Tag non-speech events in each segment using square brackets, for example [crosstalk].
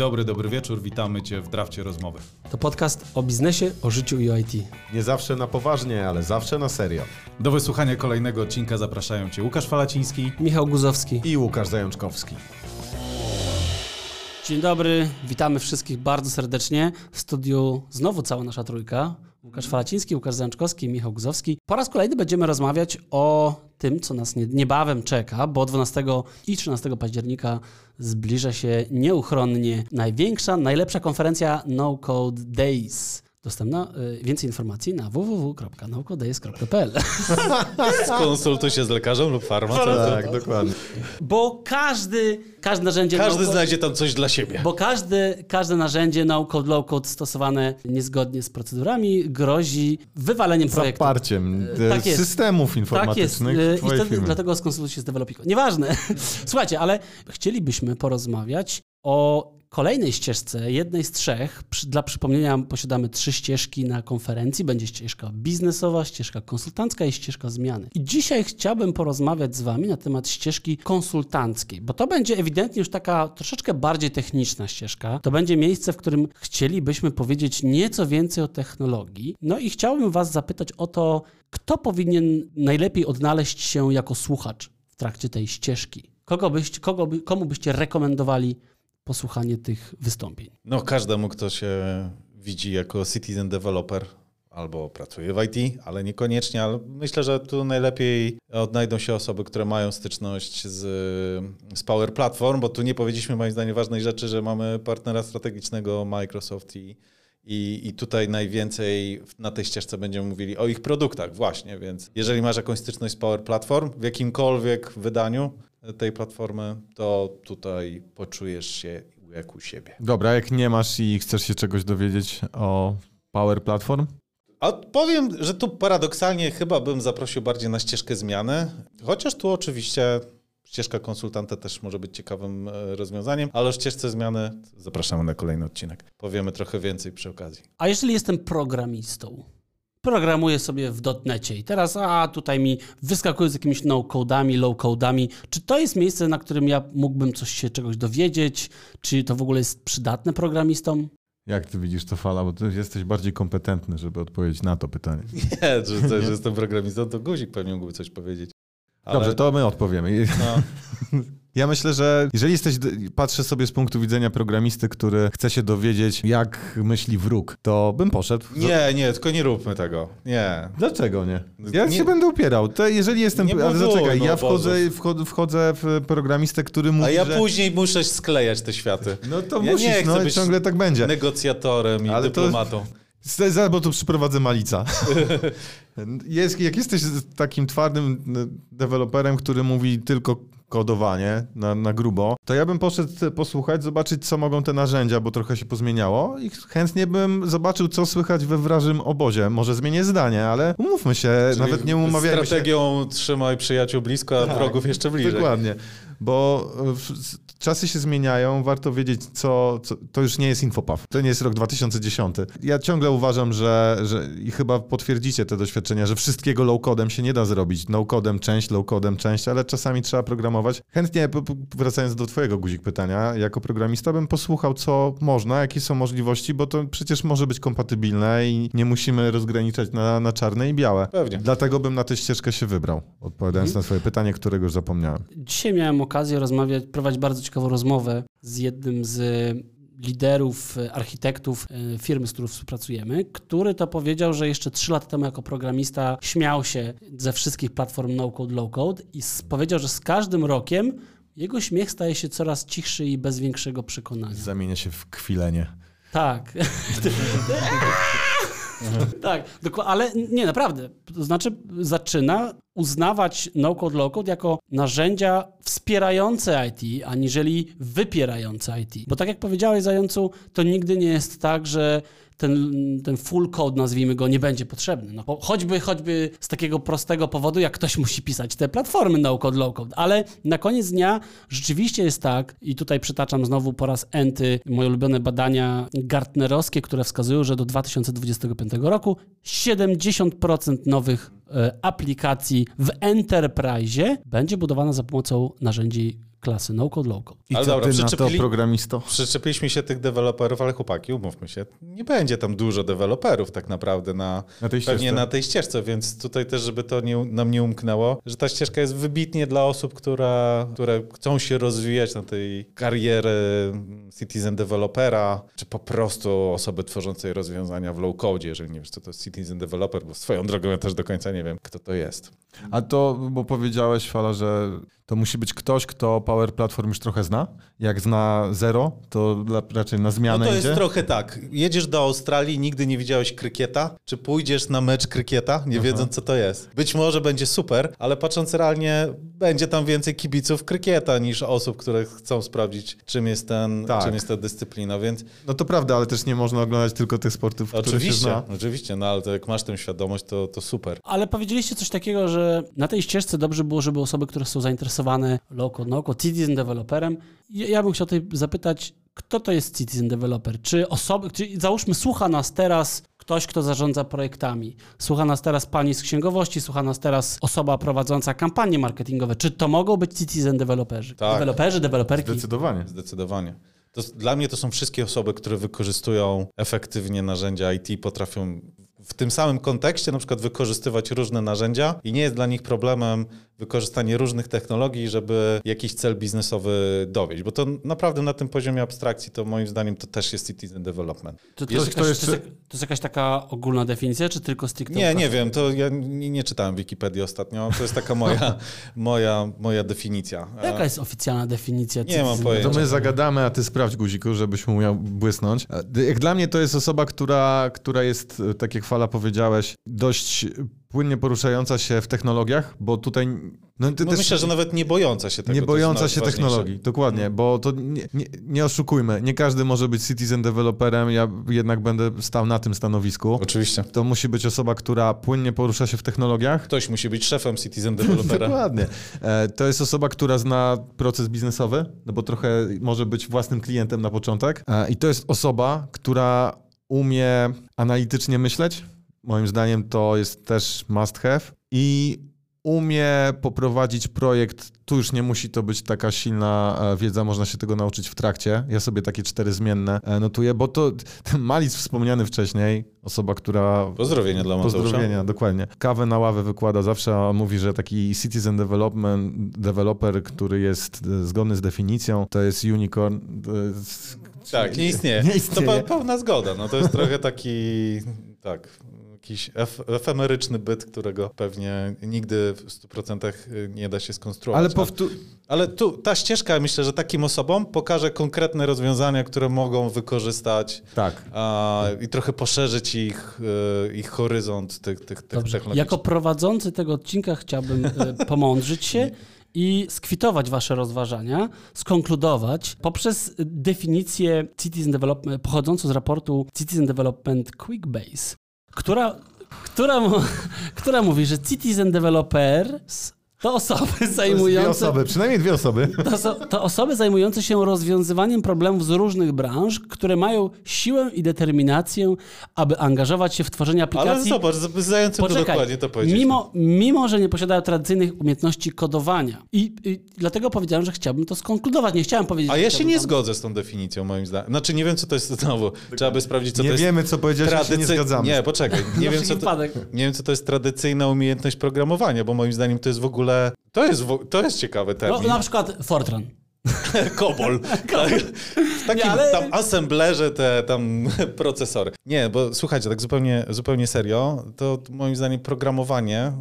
dobry, dobry wieczór. Witamy Cię w drafcie rozmowy. To podcast o biznesie, o życiu i o IT. Nie zawsze na poważnie, ale zawsze na serio. Do wysłuchania kolejnego odcinka zapraszają Cię Łukasz Falaciński Michał Guzowski. I Łukasz Zajączkowski. Dzień dobry, witamy wszystkich bardzo serdecznie. W studiu znowu cała nasza trójka. Łukasz Falaciński, Łukasz Zajączkowski, Michał Guzowski. Po raz kolejny będziemy rozmawiać o tym, co nas niebawem czeka, bo 12 i 13 października zbliża się nieuchronnie największa, najlepsza konferencja No Code Days. Dostępna y, więcej informacji na www.naukodays.pl [laughs] Skonsultuj się z lekarzem lub farmaceutą. Tak, dokładnie. Bo każdy, każde narzędzie... Każdy znajdzie tam coś dla siebie. Bo każde, każde narzędzie low-code stosowane niezgodnie z procedurami grozi wywaleniem projektu. Zaparciem E, e, tak jest. systemów Tak jest. informatycznych E, I wtedy, dlatego skonsultuj się z developiką. Nieważne. [laughs] Słuchajcie, ale chcielibyśmy porozmawiać o kolejnej ścieżce, jednej z trzech. Dla przypomnienia posiadamy trzy ścieżki na konferencji. Będzie ścieżka biznesowa, ścieżka konsultancka i ścieżka zmiany. I dzisiaj chciałbym porozmawiać z Wami na temat ścieżki konsultanckiej, bo to będzie ewidentnie już taka troszeczkę bardziej techniczna ścieżka. To będzie miejsce, w którym chcielibyśmy powiedzieć nieco więcej o technologii. No i chciałbym Was zapytać o to, kto powinien najlepiej odnaleźć się jako słuchacz w trakcie tej ścieżki. Kogo byście, kogo by, komu byście rekomendowali posłuchanie tych wystąpień? No każdemu, kto się widzi jako citizen developer albo pracuje w IT, ale niekoniecznie, ale myślę, że tu najlepiej odnajdą się osoby, które mają styczność z, z Power Platform, bo tu nie powiedzieliśmy moim zdaniem ważnej rzeczy, że mamy partnera strategicznego Microsoft i, i, i tutaj najwięcej na tej ścieżce będziemy mówili o ich produktach właśnie, więc jeżeli masz jakąś styczność z Power Platform w jakimkolwiek wydaniu tej platformy, to tutaj poczujesz się jak u siebie. Dobra, jak nie masz i chcesz się czegoś dowiedzieć o Power Platform? A powiem, że tu paradoksalnie chyba bym zaprosił bardziej na ścieżkę zmiany, chociaż tu oczywiście ścieżka konsultanta też może być ciekawym e, rozwiązaniem, ale o ścieżce zmiany zapraszamy na kolejny odcinek. Powiemy trochę więcej przy okazji. A jeżeli jestem programistą, programuję sobie w dotnecie i teraz, a tutaj mi wyskakuje z jakimiś no-codami, low-codami, czy to jest miejsce, na którym ja mógłbym coś się czegoś dowiedzieć? Czy to w ogóle jest przydatne programistom? Jak ty widzisz to fala? Bo ty jesteś bardziej kompetentny, żeby odpowiedzieć na to pytanie. Nie, że, to, że jestem programistą, to guzik pewnie mógłby coś powiedzieć. Ale, Dobrze, to my odpowiemy. No, [laughs] Ja myślę, że jeżeli jesteś, patrzę sobie z punktu widzenia programisty, który chce się dowiedzieć, jak myśli wróg, to bym poszedł. nie, nie, tylko nie róbmy tego. Nie. Dlaczego nie? Ja Nie- się będę upierał. To jeżeli jestem. Nie ale zaczekaj, no, ja wchodzę, obozów. wchodzę, wchodzę w programistę, który mówi. A ja że... później muszę sklejać te światy. No to Ja musisz, nie chcę no i być ciągle tak będzie. Negocjatorem i Ale to- dyplomatą. Z- za- Bo tu przyprowadzę malica. [laughs] Jest, jak jesteś takim twardym n- deweloperem, który mówi tylko kodowanie na, na grubo, to ja bym poszedł posłuchać, zobaczyć, co mogą te narzędzia, bo trochę się pozmieniało i chętnie bym zobaczył, co słychać we wrażym obozie. Może zmienię zdanie, ale umówmy się, Czyli nawet nie umawiajmy się. Strategią trzymaj przyjaciół blisko, a Tak, wrogów jeszcze bliżej. Dokładnie, bo e, czasy się zmieniają, warto wiedzieć, co, co... To już nie jest Infopaw, to nie jest rok 2010. Ja ciągle uważam, że, że i chyba potwierdzicie te doświadczenia, że wszystkiego low-codem się nie da zrobić. No-codem część, low-codem część, ale czasami trzeba programować. Chętnie, wracając do twojego guzik pytania, jako programista bym posłuchał, co można, jakie są możliwości, bo to przecież może być kompatybilne i nie musimy rozgraniczać na, na czarne i białe. Pewnie. Dlatego bym na tę ścieżkę się wybrał, odpowiadając na twoje pytanie, którego już zapomniałem. Dzisiaj miałem okazję rozmawiać, prowadzić bardzo ciekawą rozmowę z jednym z liderów, e, architektów e, firmy, z którą współpracujemy, który to powiedział, że jeszcze trzy lata temu jako programista śmiał się ze wszystkich platform no-code, low-code i powiedział, że z każdym rokiem jego śmiech staje się coraz cichszy i bez większego przekonania. Zamienia się w kwilenie. Tak. [laughs] [laughs] tak, ale nie, naprawdę. To znaczy zaczyna uznawać no-code, low-code jako narzędzia wspierające IT, aniżeli wypierające IT. Bo tak jak powiedziałeś, Zającu, to nigdy nie jest tak, że ten, ten full code, nazwijmy go, nie będzie potrzebny. No, choćby, choćby z takiego prostego powodu, jak ktoś musi pisać te platformy no-code, low-code. Ale na koniec dnia rzeczywiście jest tak, i tutaj przytaczam znowu po raz enty moje ulubione badania gartnerowskie, które wskazują, że do 2025 roku 70% nowych e, aplikacji w enterprise będzie budowana za pomocą narzędzi klasy no-code, low-code. I Ale co dobra, ty na to, programisto? Przyczepiliśmy się tych deweloperów, ale chłopaki, umówmy się, nie będzie tam dużo deweloperów tak naprawdę na, Na tej pewnie ścieżce. na tej ścieżce, więc tutaj też, żeby to nie, nam nie umknęło, że ta ścieżka jest wybitnie dla osób, która, które chcą się rozwijać na tej kariery citizen developera, czy po prostu osoby tworzącej rozwiązania w low code, jeżeli nie wiesz, co to jest citizen developer, bo swoją drogą ja też do końca nie wiem, kto to jest. A to, bo powiedziałeś, Fala, że to musi być ktoś, kto Power Platform już trochę zna. Jak zna Zero, to raczej na No zmianę to jest idzie. trochę tak. Jedziesz do Australii, nigdy nie widziałeś krykieta, czy pójdziesz na mecz krykieta, nie wiedząc co to jest. Być może będzie super, ale patrząc realnie, będzie tam więcej kibiców krykieta niż osób, które chcą sprawdzić, czym jest, ten, Tak. czym jest ta dyscyplina, więc No to prawda, ale też nie można oglądać tylko tych sportów, które się oczywiście, zna. oczywiście, no ale to jak masz tę świadomość, to, to super. Ale powiedzieliście coś takiego, że na tej ścieżce dobrze było, żeby osoby, które są zainteresowane low-code, no-code, citizen developerem, ja, bym chciał tutaj zapytać, kto to jest citizen developer? Czy osoby, czy załóżmy słucha nas teraz ktoś, kto zarządza projektami, słucha nas teraz pani z księgowości, słucha nas teraz osoba prowadząca kampanie marketingowe. Czy to mogą być citizen developerzy? Tak. Deweloperzy, deweloperki? Zdecydowanie. Zdecydowanie. To, dla mnie to są wszystkie osoby, które wykorzystują efektywnie narzędzia IT, potrafią w tym samym kontekście na przykład wykorzystywać różne narzędzia i nie jest dla nich problemem wykorzystanie różnych technologii, żeby jakiś cel biznesowy dowieść, bo to naprawdę na tym poziomie abstrakcji to moim zdaniem to też jest citizen development. To, to, Jest jakaś, to, jest, to jest jakaś taka ogólna definicja, czy tylko stricte? Nie, nie wiem, to ja nie, nie czytałem Wikipedii ostatnio, to jest taka moja, [laughs] moja, moja definicja. Jaka jest oficjalna definicja? Nie mam pojęcia. To my zagadamy, a ty sprawdź guziku, żebyś umiał błysnąć. E, Jak dla mnie to jest osoba, która, która jest, e, tak jak Fala powiedziałeś, dość płynnie poruszająca się w technologiach, bo tutaj... No, ty No myślę, że nawet nie bojąca się tego. nie bojąca się technologii, dokładnie, bo to nie, nie, nie oszukujmy, nie każdy może być citizen developerem, ja jednak będę stał na tym stanowisku. Oczywiście. To musi być osoba, która płynnie porusza się w technologiach, Ktoś musi być szefem citizen developera. [laughs] Dokładnie. E, To jest osoba, która zna proces biznesowy, no bo trochę może być własnym klientem na początek. E, I to jest osoba, która umie analitycznie myśleć. Moim zdaniem to jest też must have. I umie poprowadzić projekt. Tu już nie musi to być taka silna e, wiedza, można się tego nauczyć w trakcie. Ja sobie takie cztery zmienne e, notuję, bo to [laughs] ten Malic wspomniany wcześniej, osoba, która Pozdrowienia dla Mateusza. Pozdrowienia, dokładnie. Kawę na ławę wykłada zawsze, a mówi, że taki citizen development, developer, który jest e, zgodny z definicją, to jest unicorn. Tak, nie istnieje. [laughs] Nie istnieje. To pe- pełna zgoda. No to jest trochę taki, tak, jakiś ef efemeryczny byt, którego pewnie nigdy w 100% nie da się skonstruować. Ale powtó- Ale tu ta ścieżka, myślę, że takim osobom pokaże konkretne rozwiązania, które mogą wykorzystać tak. a, i trochę poszerzyć ich, e, ich horyzont tych, tych, tych Dobrze. technologii. Jako prowadzący tego odcinka chciałbym e, [laughs] pomądrzyć się i skwitować wasze rozważania, skonkludować poprzez definicję Citizen Development, pochodzącą z raportu Citizen Development Quickbase, która, która, [laughs] która mówi, że Citizen Developers to osoby Dwie zajmujące... osoby, przynajmniej dwie osoby. To, to osoby zajmujące się rozwiązywaniem problemów z różnych branż, które mają siłę i determinację, aby angażować się w tworzenie Ale aplikacji. zobacz, z- zającym to dokładnie to powiedzieć. mimo, mimo, że nie posiadają tradycyjnych umiejętności kodowania. I, I dlatego powiedziałem, że chciałbym to skonkludować. Nie chciałem powiedzieć. A że ja się nie tam- zgodzę z tą definicją, moim zdaniem. Znaczy, nie wiem, co to jest znowu. Trzeba by sprawdzić, co nie to jest. wiemy, co powiedziałeś, się nie tradycy- zgadzamy. Nie, poczekaj. Nie wiem, co to, nie wiem, co to jest tradycyjna umiejętność programowania, bo moim zdaniem to jest w ogóle. To jest, to jest ciekawy No, termin. na przykład Fortran. [laughs] Kobol. [laughs] Tak. W takim Nie, ale- tam assemblerze te tam [laughs] procesory. Nie, bo słuchajcie, tak zupełnie, zupełnie serio, to moim zdaniem programowanie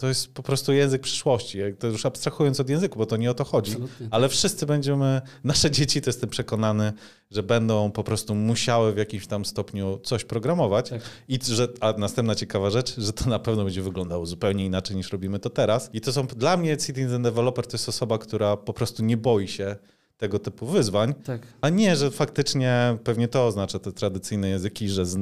to jest po prostu język przyszłości. To już abstrahując od języku, bo to nie o to chodzi. Absolutnie. Ale wszyscy będziemy, nasze dzieci, to jestem przekonany, że będą po prostu musiały w jakimś tam stopniu coś programować. Tak. I że, a następna ciekawa rzecz, że to na pewno będzie wyglądało zupełnie inaczej niż robimy to teraz. I to są dla mnie citizen developer to jest osoba, która po prostu nie boi się tego typu wyzwań, Tak. a nie, że faktycznie pewnie to oznacza te tradycyjne języki, że z,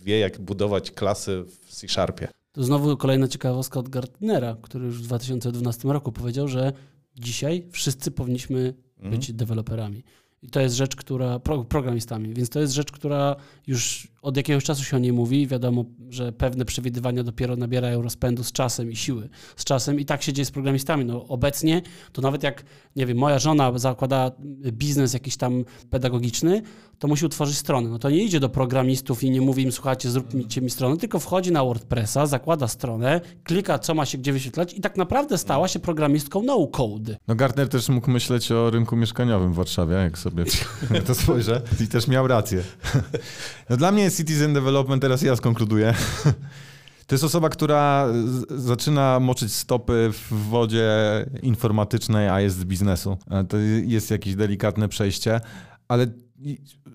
wie jak budować klasy w C-Sharpie. To znowu kolejna ciekawostka od Gartnera, który już w 2012 roku powiedział, że dzisiaj wszyscy powinniśmy Mhm. być deweloperami. I to jest rzecz, która, pro, programistami, więc to jest rzecz, która już od jakiegoś czasu się o niej mówi. Wiadomo, że pewne przewidywania dopiero nabierają rozpędu z czasem i siły z czasem i tak się dzieje z programistami. No, obecnie to nawet jak, nie wiem, moja żona zakłada biznes jakiś tam pedagogiczny, to musi utworzyć stronę. No to nie idzie do programistów i nie mówi im, słuchajcie, zróbcie mi stronę, tylko wchodzi na WordPressa, zakłada stronę, klika, co ma się gdzie wyświetlać i tak naprawdę stała się programistką no code. No Gartner też mógł myśleć o rynku mieszkaniowym w Warszawie, jak sobie [laughs] to spojrzę. I też miał rację. [laughs] No dla mnie Citizen Development, teraz ja skonkluduję. [laughs] To jest osoba, która zaczyna moczyć stopy w wodzie informatycznej, a jest z biznesu. E, To jest jakieś delikatne przejście, ale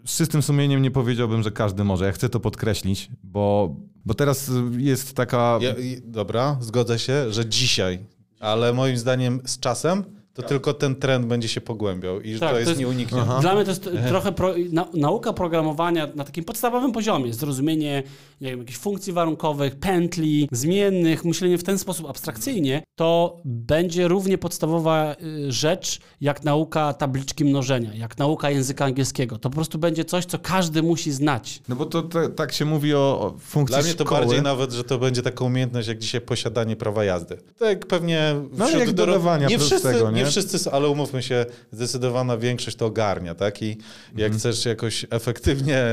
z czystym sumieniem nie powiedziałbym, że każdy może. Ja chcę to podkreślić, bo, bo teraz jest taka... Ja, dobra, zgodzę się, że dzisiaj, ale moim zdaniem z czasem to tylko ten trend będzie się pogłębiał i że Tak, to to jest jest- nieuniknione. Dla mnie to jest trochę pro, na, nauka programowania na takim podstawowym poziomie. Zrozumienie nie wiem, jakichś funkcji warunkowych, pętli, zmiennych, myślenie w ten sposób abstrakcyjnie, to będzie równie podstawowa y, rzecz jak nauka tabliczki mnożenia, jak nauka języka angielskiego. To po prostu będzie coś, co każdy musi znać. No bo to, tak się mówi o, o funkcji Dla mnie to szkoły. bardziej nawet, że to będzie taka umiejętność jak dzisiaj posiadanie prawa jazdy. Tak pewnie No jak dodawania nie wszyscy, nie? nie wszyscy, ale umówmy się, zdecydowana większość to ogarnia, tak? I jak Mhm. chcesz jakoś efektywnie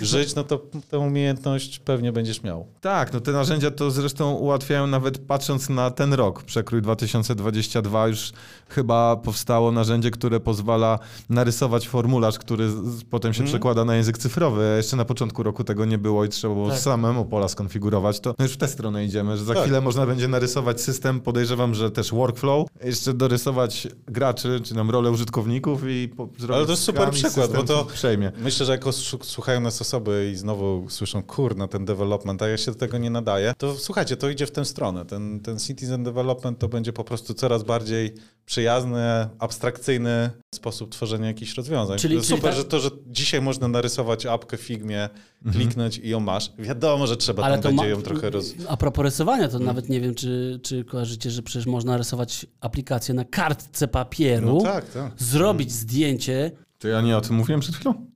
żyć, no to tę umiejętność pewnie będziesz miał. Tak, no te narzędzia to zresztą ułatwiają nawet patrząc na ten rok, przekrój 2022 już chyba powstało narzędzie, które pozwala narysować formularz, który potem się przekłada na język cyfrowy. Jeszcze na początku roku tego nie było i trzeba było Tak. samemu pola skonfigurować. To no już w tę stronę idziemy, że za Tak. chwilę można będzie narysować system, podejrzewam, że też workflow, jeszcze dorysować graczy, czy nam rolę użytkowników i po, Ale to jest super przykład, bo to- przejmie. Myślę, że jak os- słuchają nas osoby i znowu słyszą, kurna, ten development, a ja się do tego nie nadaję, to słuchajcie, to idzie w tę stronę. Ten, ten citizen development to będzie po prostu coraz bardziej przyjazny, abstrakcyjny sposób tworzenia jakichś rozwiązań. Czyli- to czyli super, tak- że to, że dzisiaj można narysować apkę w Figmie, kliknąć i ją masz. Wiadomo, że trzeba tam będzie ją trochę roz... A propos rysowania, to nawet nie wiem, czy, czy kojarzycie, że przecież można rysować aplikację na kartce papieru, No tak, tak. zrobić zdjęcie. To ja nie o tym mówiłem przed chwilą?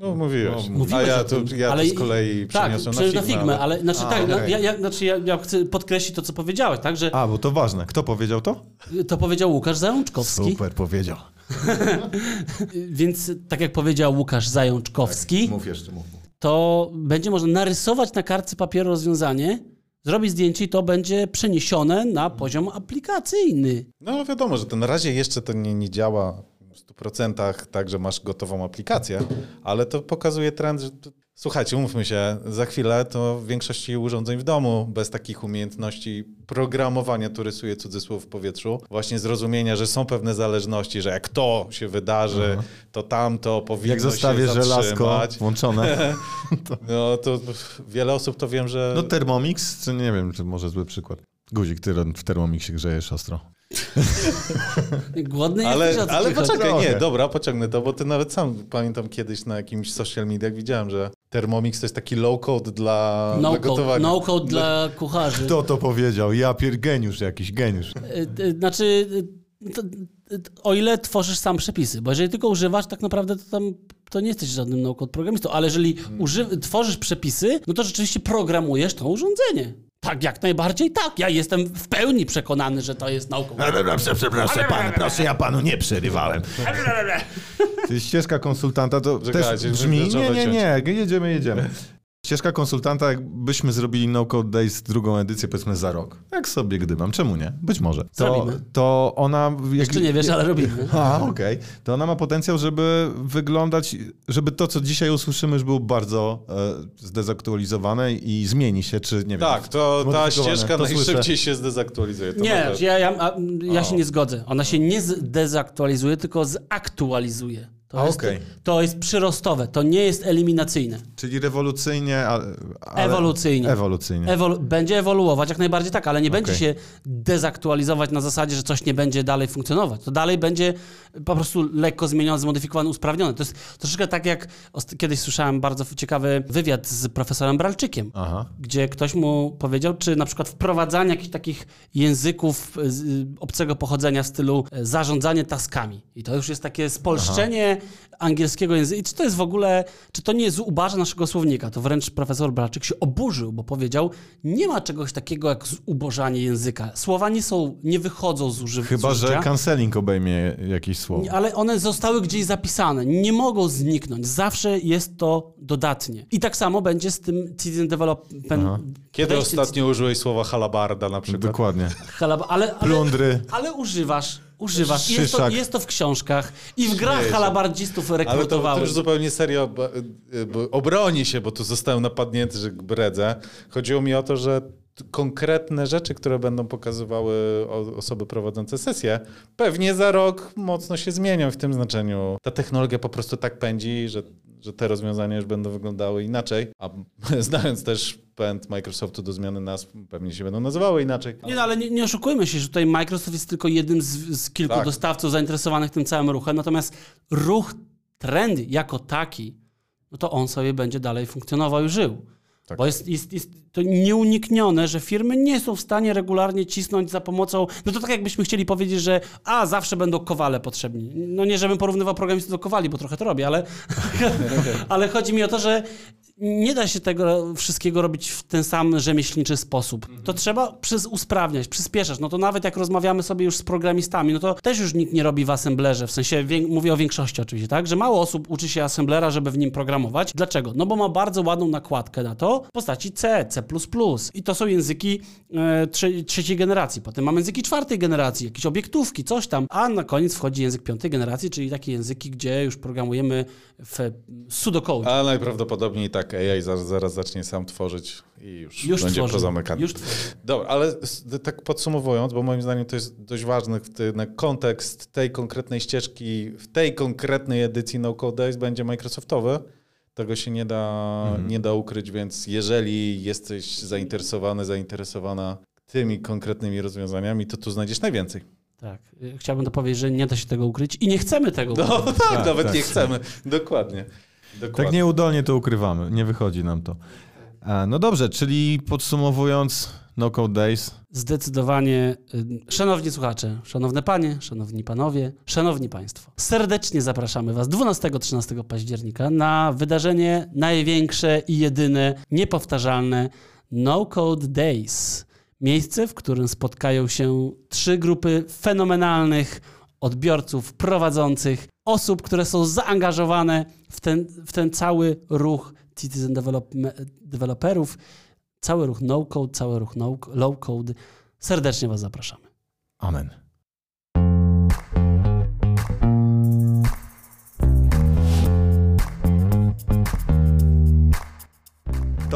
No mówiłeś. No, a mówiłeś ja o to, ja ale to z kolei Tak, przeniosłem przecież na na Figmę. Figmę, ale znaczy, A, tak, okej. ja, ja, znaczy ja, ja chcę podkreślić to, co powiedziałeś, tak, że A, bo to ważne. Kto powiedział to? to powiedział Łukasz Zajączkowski. Super powiedział. [laughs] Więc tak jak powiedział Łukasz Zajączkowski, Mów jeszcze, mów. to będzie można narysować na kartce papieru rozwiązanie, zrobić zdjęcie i to będzie przeniesione na poziom aplikacyjny. No wiadomo, że to na razie jeszcze to nie, nie działa 100% tak, że masz gotową aplikację, ale to pokazuje trend, że. Słuchajcie, umówmy się, za chwilę to w większości urządzeń w domu bez takich umiejętności programowania, tu rysuję cudzysłów w powietrzu, właśnie zrozumienia, że są pewne zależności, że jak to się wydarzy, to tamto powinno Jak zostawię się żelazko zatrzymać. włączone. [laughs] No to wiele osób to wiem, że... No Thermomix, czy nie wiem, czy może zły przykład. Guzik, ty w Thermomixie grzejesz ostro. Głodny Ale, jesteś, ale chodzi? poczekaj, nie, dobra, pociągnę to, bo ty nawet sam pamiętam kiedyś na jakimś social mediach widziałem, że Thermomix to jest taki low code dla, No dla code, gotowania. no code dla kucharzy. Kto to powiedział? Ja pier geniusz jakiś, geniusz. Y, y, Znaczy, y, to, o ile tworzysz sam przepisy, bo jeżeli tylko używasz, tak naprawdę to tam to nie jesteś żadnym no-code programistą, ale jeżeli uży, tworzysz przepisy, no to rzeczywiście programujesz to urządzenie. Tak, jak najbardziej tak. Ja jestem w pełni przekonany, że to jest nauką. Przepraszam, przepraszam pan, proszę, ja panu nie przerywałem. Ty, ścieżka konsultanta to Czekajcie, też brzmi... Nie, nie, nie, jedziemy, jedziemy. Ścieżka konsultanta, jakbyśmy zrobili No Code Days drugą edycję, powiedzmy za rok. Jak sobie gdybam, czemu nie? Być może. To, Zrobimy. to ona... Jak, Jeszcze nie wiesz, ale robimy. A, okej. To ona ma potencjał, żeby wyglądać, żeby to, co dzisiaj usłyszymy, już było bardzo e, zdezaktualizowane i zmieni się, czy nie wiem. Tak, to ta ścieżka To najszybciej słyszę. się zdezaktualizuje. To Nie, naprawdę. ja, ja, ja się nie zgodzę. Ona się nie zdezaktualizuje, tylko zaktualizuje. To, A, jest, okej. to jest przyrostowe, to nie jest eliminacyjne. Czyli rewolucyjnie, ale... Ewolucyjnie. Ewolucyjnie. Ewolu- będzie ewoluować, jak najbardziej tak, ale nie będzie Okej. się dezaktualizować na zasadzie, że coś nie będzie dalej funkcjonować. To dalej będzie po prostu lekko zmienione, zmodyfikowane, usprawnione. To jest troszeczkę tak jak kiedyś słyszałem bardzo ciekawy wywiad z profesorem Bralczykiem. Aha. gdzie ktoś mu powiedział, czy na przykład wprowadzanie jakichś takich języków obcego pochodzenia w stylu e, zarządzanie taskami. I to już jest takie spolszczenie angielskiego języka. I czy to jest w ogóle, czy to nie jest naszego słownika? To wręcz profesor Braczyk się oburzył, bo powiedział, nie ma czegoś takiego jak zubożanie języka. Słowa nie są, nie wychodzą z używania. Chyba, że canceling obejmie jakieś słowo. Ale one zostały gdzieś zapisane, nie mogą zniknąć. Zawsze jest to dodatnie. I tak samo będzie z tym Citizen Development. Kiedy podejście ostatnio użyłeś słowa halabarda na przykład? Dokładnie. Halab- ale, ale, Plundry. ale używasz, używasz. I Jest to, jest to w książkach i w grach Śmieję halabardzistów Ale to, to rekrutowałem. już zupełnie serio, bo, bo obroni się, bo tu zostałem napadnięty, że bredzę. Chodziło mi o to, że konkretne rzeczy, które będą pokazywały osoby prowadzące sesję, pewnie za rok mocno się zmienią w tym znaczeniu. Ta technologia po prostu tak pędzi, że, że te rozwiązania już będą wyglądały inaczej, a [laughs] znając też pęd Microsoftu do zmiany nazw, pewnie się będą nazywały inaczej. Nie, no, ale nie, nie oszukujmy się, że tutaj Microsoft jest tylko jednym z, z kilku Tak. dostawców zainteresowanych tym całym ruchem, natomiast ruch, trend jako taki, no to on sobie będzie dalej funkcjonował i żył. Tak. Bo jest, jest, jest to nieuniknione, że firmy nie są w stanie regularnie cisnąć za pomocą. No to tak jakbyśmy chcieli powiedzieć, że a zawsze będą kowale potrzebni. No nie, żebym porównywał programistów do kowali, bo trochę to robię, ale, [laughs] ale chodzi mi o to, że nie da się tego wszystkiego robić w ten sam rzemieślniczy sposób. To trzeba przez usprawniać, przyspieszać. No to nawet jak rozmawiamy sobie już z programistami, no to też już nikt nie robi w assemblerze, w sensie wię- mówię o większości oczywiście, tak? Że mało osób uczy się assemblera, żeby w nim programować. Dlaczego? No bo ma bardzo ładną nakładkę na to w postaci C, C++. I to są języki e, trze- trzeciej generacji. Potem mamy języki czwartej generacji, jakieś obiektówki, coś tam. A na koniec wchodzi język piątej generacji, czyli takie języki, gdzie już programujemy w pseudocode. A najprawdopodobniej tak AI zaraz, zaraz zacznie sam tworzyć i już, Już będzie tworzy. pozamykany. Już tworzy. Dobra, ale tak podsumowując, bo moim zdaniem to jest dość ważny kontekst tej konkretnej ścieżki, w tej konkretnej edycji No Code Days będzie Microsoftowy. Tego się nie da, nie da ukryć, więc jeżeli jesteś zainteresowany, zainteresowana tymi konkretnymi rozwiązaniami, to tu znajdziesz najwięcej. Tak. Chciałbym dopowiedzieć, że nie da się tego ukryć i nie chcemy tego No ukryć. tak, Tak, nawet tak. nie chcemy. Dokładnie. Dokładnie. Tak nieudolnie to ukrywamy, nie wychodzi nam to. E, No dobrze, czyli podsumowując, No Code Days, Zdecydowanie, y, szanowni słuchacze, szanowne panie, szanowni panowie, szanowni państwo, serdecznie zapraszamy was 12-13 października na wydarzenie największe i jedyne, niepowtarzalne No Code Days. Miejsce, w którym spotkają się trzy grupy fenomenalnych odbiorców, prowadzących, osób, które są zaangażowane w ten, w ten cały ruch citizen develop, developerów, cały ruch no-code, cały ruch no, low-code. Serdecznie Was zapraszamy. amen.